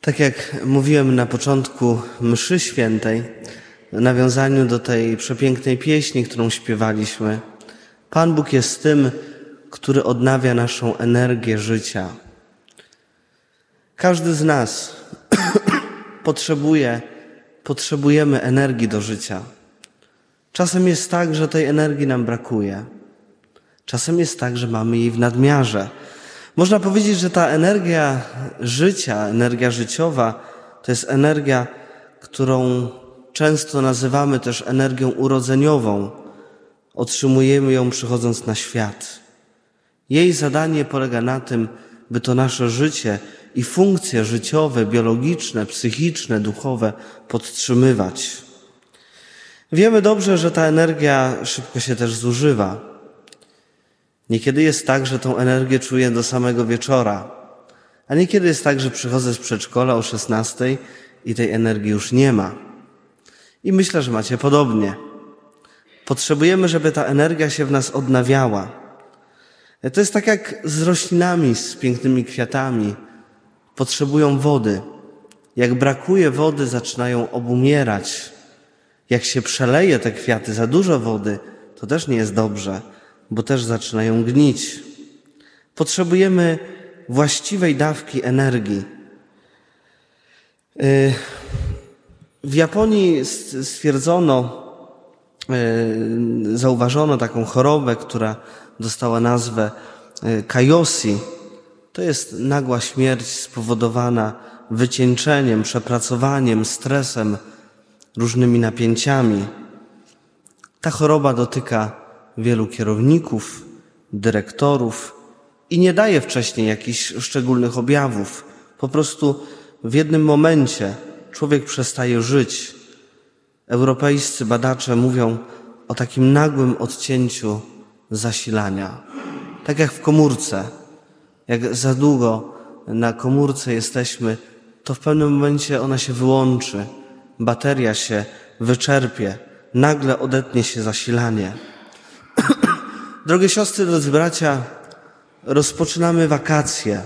Tak jak mówiłem na początku mszy świętej, w nawiązaniu do tej przepięknej pieśni, którą śpiewaliśmy, Pan Bóg jest tym, który odnawia naszą energię życia. Każdy z nas potrzebuje, potrzebujemy energii do życia. Czasem jest tak, że tej energii nam brakuje. Czasem jest tak, że mamy jej w nadmiarze. Można powiedzieć, że ta energia życia, energia życiowa, to jest energia, którą często nazywamy też energią urodzeniową. Otrzymujemy ją przychodząc na świat. Jej zadanie polega na tym, by to nasze życie i funkcje życiowe, biologiczne, psychiczne, duchowe podtrzymywać. Wiemy dobrze, że ta energia szybko się też zużywa. Niekiedy jest tak, że tą energię czuję do samego wieczora, a niekiedy jest tak, że przychodzę z przedszkola o 16 i tej energii już nie ma. I myślę, że macie podobnie. Potrzebujemy, żeby ta energia się w nas odnawiała. To jest tak jak z roślinami, z pięknymi kwiatami. Potrzebują wody. Jak brakuje wody, zaczynają obumierać. Jak się przeleje te kwiaty za dużo wody, to też nie jest dobrze bo też zaczynają gnić. Potrzebujemy właściwej dawki energii. Y, w Japonii stwierdzono, y, zauważono taką chorobę, która dostała nazwę y, kajosi. To jest nagła śmierć spowodowana wycieńczeniem, przepracowaniem, stresem, różnymi napięciami. Ta choroba dotyka wielu kierowników, dyrektorów i nie daje wcześniej jakichś szczególnych objawów. Po prostu w jednym momencie człowiek przestaje żyć. Europejscy badacze mówią o takim nagłym odcięciu zasilania. Tak jak w komórce. Jak za długo na komórce jesteśmy, to w pewnym momencie ona się wyłączy, bateria się wyczerpie, nagle odetnie się zasilanie. Drogie siostry, drodzy bracia, rozpoczynamy wakacje.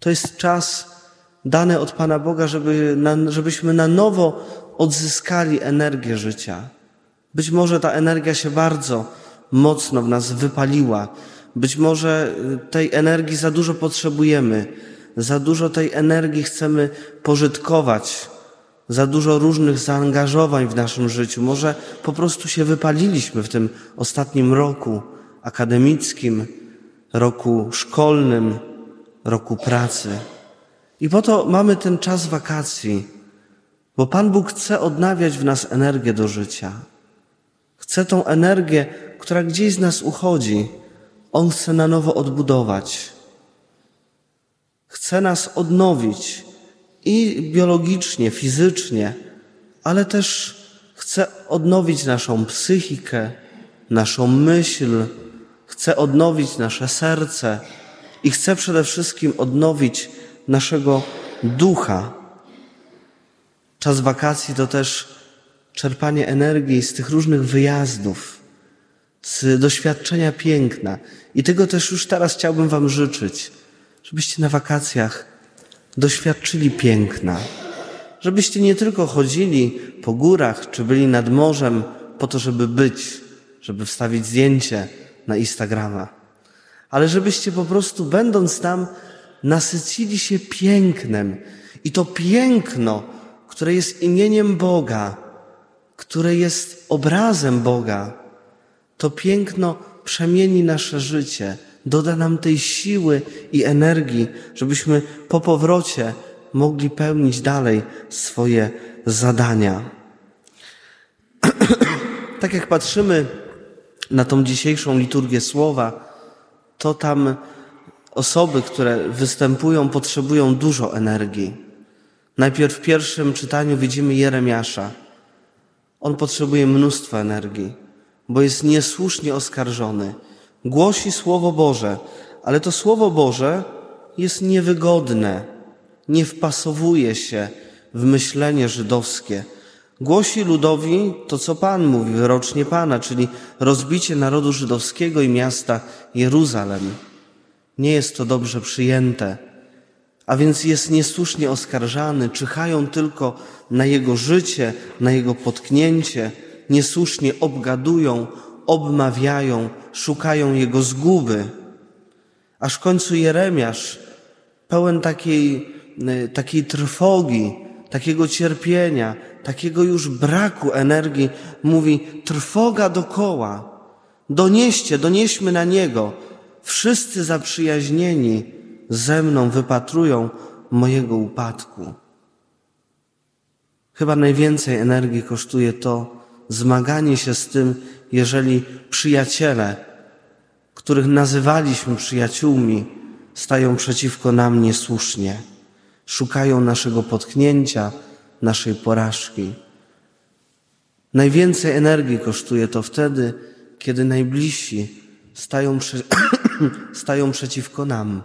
To jest czas dany od Pana Boga, żeby żebyśmy na nowo odzyskali energię życia. Być może ta energia się bardzo mocno w nas wypaliła. Być może tej energii za dużo potrzebujemy. Za dużo tej energii chcemy pożytkować za dużo różnych zaangażowań w naszym życiu. Może po prostu się wypaliliśmy w tym ostatnim roku akademickim, roku szkolnym, roku pracy. I po to mamy ten czas wakacji, bo Pan Bóg chce odnawiać w nas energię do życia. Chce tą energię, która gdzieś z nas uchodzi, On chce na nowo odbudować. Chce nas odnowić i biologicznie, fizycznie, ale też chce odnowić naszą psychikę, naszą myśl, chce odnowić nasze serce i chce przede wszystkim odnowić naszego ducha. Czas wakacji to też czerpanie energii z tych różnych wyjazdów, z doświadczenia piękna. I tego też już teraz chciałbym Wam życzyć, żebyście na wakacjach doświadczyli piękna. Żebyście nie tylko chodzili po górach czy byli nad morzem po to, żeby być, żeby wstawić zdjęcie na Instagrama, ale żebyście po prostu, będąc tam, nasycili się pięknem. I to piękno, które jest imieniem Boga, które jest obrazem Boga, to piękno przemieni nasze życie doda nam tej siły i energii, żebyśmy po powrocie mogli pełnić dalej swoje zadania. tak jak patrzymy na tą dzisiejszą liturgię słowa, to tam osoby, które występują, potrzebują dużo energii. Najpierw w pierwszym czytaniu widzimy Jeremiasza. On potrzebuje mnóstwa energii, bo jest niesłusznie oskarżony głosi Słowo Boże, ale to Słowo Boże jest niewygodne, nie wpasowuje się w myślenie żydowskie. Głosi ludowi to, co Pan mówi, wyrocznie Pana, czyli rozbicie narodu żydowskiego i miasta Jeruzalem. Nie jest to dobrze przyjęte, a więc jest niesłusznie oskarżany, czyhają tylko na jego życie, na jego potknięcie, niesłusznie obgadują, obmawiają, szukają jego zguby. Aż w końcu Jeremiasz, pełen takiej, y, takiej trwogi, takiego cierpienia, takiego już braku energii, mówi: Trwoga dokoła, donieście, donieśmy na niego. Wszyscy zaprzyjaźnieni ze mną wypatrują mojego upadku. Chyba najwięcej energii kosztuje to zmaganie się z tym, jeżeli przyjaciele, których nazywaliśmy przyjaciółmi, stają przeciwko nam niesłusznie, szukają naszego potknięcia, naszej porażki. Najwięcej energii kosztuje to wtedy, kiedy najbliżsi stają, przy... stają przeciwko nam.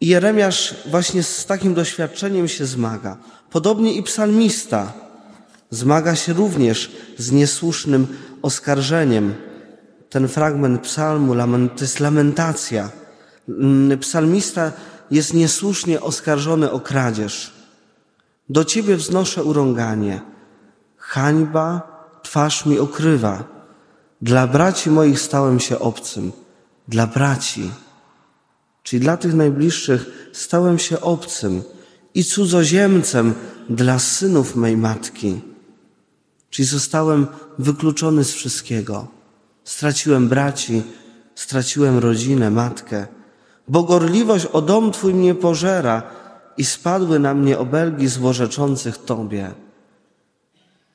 I Jeremiasz właśnie z takim doświadczeniem się zmaga. Podobnie i psalmista zmaga się również z niesłusznym oskarżeniem. Ten fragment psalmu to jest lamentacja. Mm, psalmista jest niesłusznie oskarżony o kradzież. Do Ciebie wznoszę urąganie. Hańba twarz mi okrywa. Dla braci moich stałem się obcym. Dla braci, czyli dla tych najbliższych, stałem się obcym i cudzoziemcem dla synów mej matki. Czyli zostałem wykluczony z wszystkiego. Straciłem braci, straciłem rodzinę, matkę. Bo gorliwość o dom Twój mnie pożera i spadły na mnie obelgi złorzeczących Tobie.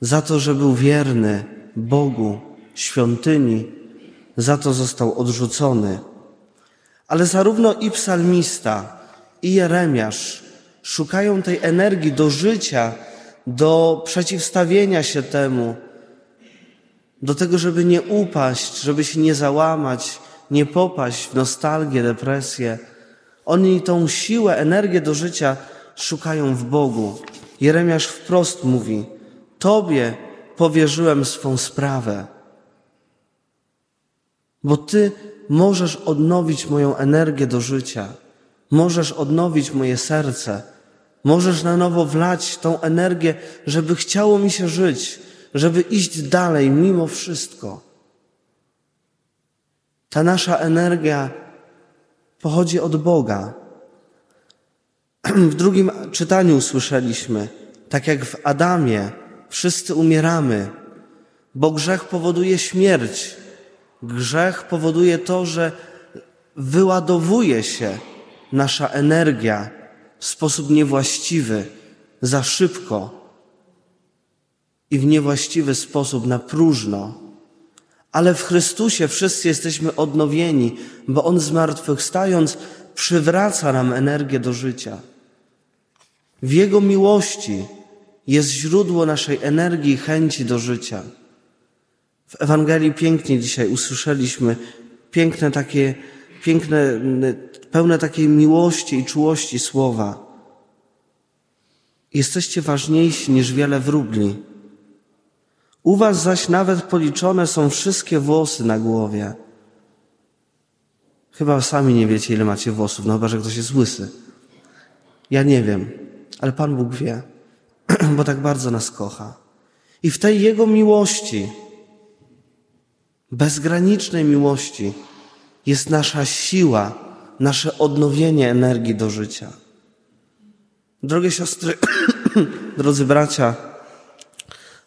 Za to, że był wierny Bogu, świątyni, za to został odrzucony. Ale zarówno i psalmista, i Jeremiasz szukają tej energii do życia, do przeciwstawienia się temu, do tego, żeby nie upaść, żeby się nie załamać, nie popaść w nostalgię, depresję. Oni tą siłę, energię do życia szukają w Bogu. Jeremiasz wprost mówi: Tobie powierzyłem swą sprawę, bo Ty możesz odnowić moją energię do życia, możesz odnowić moje serce, możesz na nowo wlać tą energię, żeby chciało mi się żyć, żeby iść dalej mimo wszystko. Ta nasza energia pochodzi od Boga. W drugim czytaniu usłyszeliśmy, tak jak w Adamie, wszyscy umieramy, bo grzech powoduje śmierć. Grzech powoduje to, że wyładowuje się nasza energia w sposób niewłaściwy, za szybko i w niewłaściwy sposób, na próżno. Ale w Chrystusie wszyscy jesteśmy odnowieni, bo On zmartwychwstając przywraca nam energię do życia. W Jego miłości jest źródło naszej energii i chęci do życia. W Ewangelii pięknie dzisiaj usłyszeliśmy piękne takie, piękne, pełne takiej miłości i czułości słowa. Jesteście ważniejsi niż wiele wróbli. U was zaś nawet policzone są wszystkie włosy na głowie. Chyba sami nie wiecie, ile macie włosów, no chyba, że ktoś jest łysy. Ja nie wiem, ale Pan Bóg wie, bo tak bardzo nas kocha. I w tej Jego miłości, bezgranicznej miłości, jest nasza siła, nasze odnowienie energii do życia. Drogie siostry, drodzy bracia,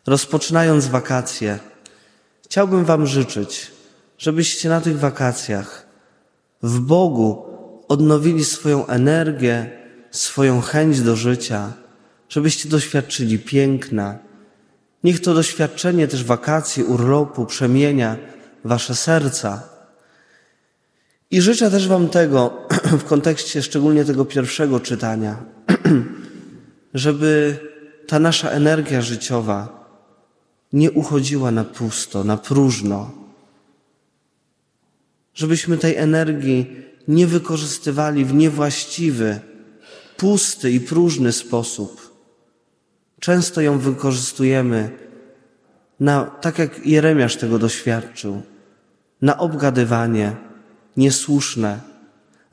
rozpoczynając wakacje, chciałbym Wam życzyć, żebyście na tych wakacjach w Bogu odnowili swoją energię, swoją chęć do życia, żebyście doświadczyli piękna. Niech to doświadczenie też wakacji, urlopu przemienia Wasze serca. I życzę też Wam tego w kontekście szczególnie tego pierwszego czytania, żeby ta nasza energia życiowa nie uchodziła na pusto, na próżno. Żebyśmy tej energii nie wykorzystywali w niewłaściwy, pusty i próżny sposób. Często ją wykorzystujemy na, tak jak Jeremiasz tego doświadczył, na obgadywanie niesłuszne,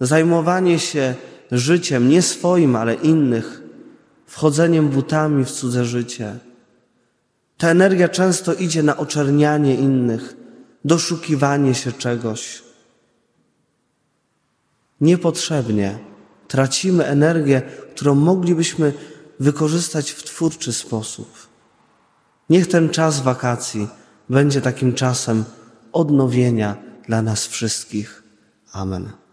zajmowanie się życiem, nie swoim, ale innych, wchodzeniem butami w cudze życie. Ta energia często idzie na oczernianie innych, doszukiwanie się czegoś. Niepotrzebnie tracimy energię, którą moglibyśmy wykorzystać w twórczy sposób. Niech ten czas wakacji będzie takim czasem odnowienia dla nas wszystkich. Amen.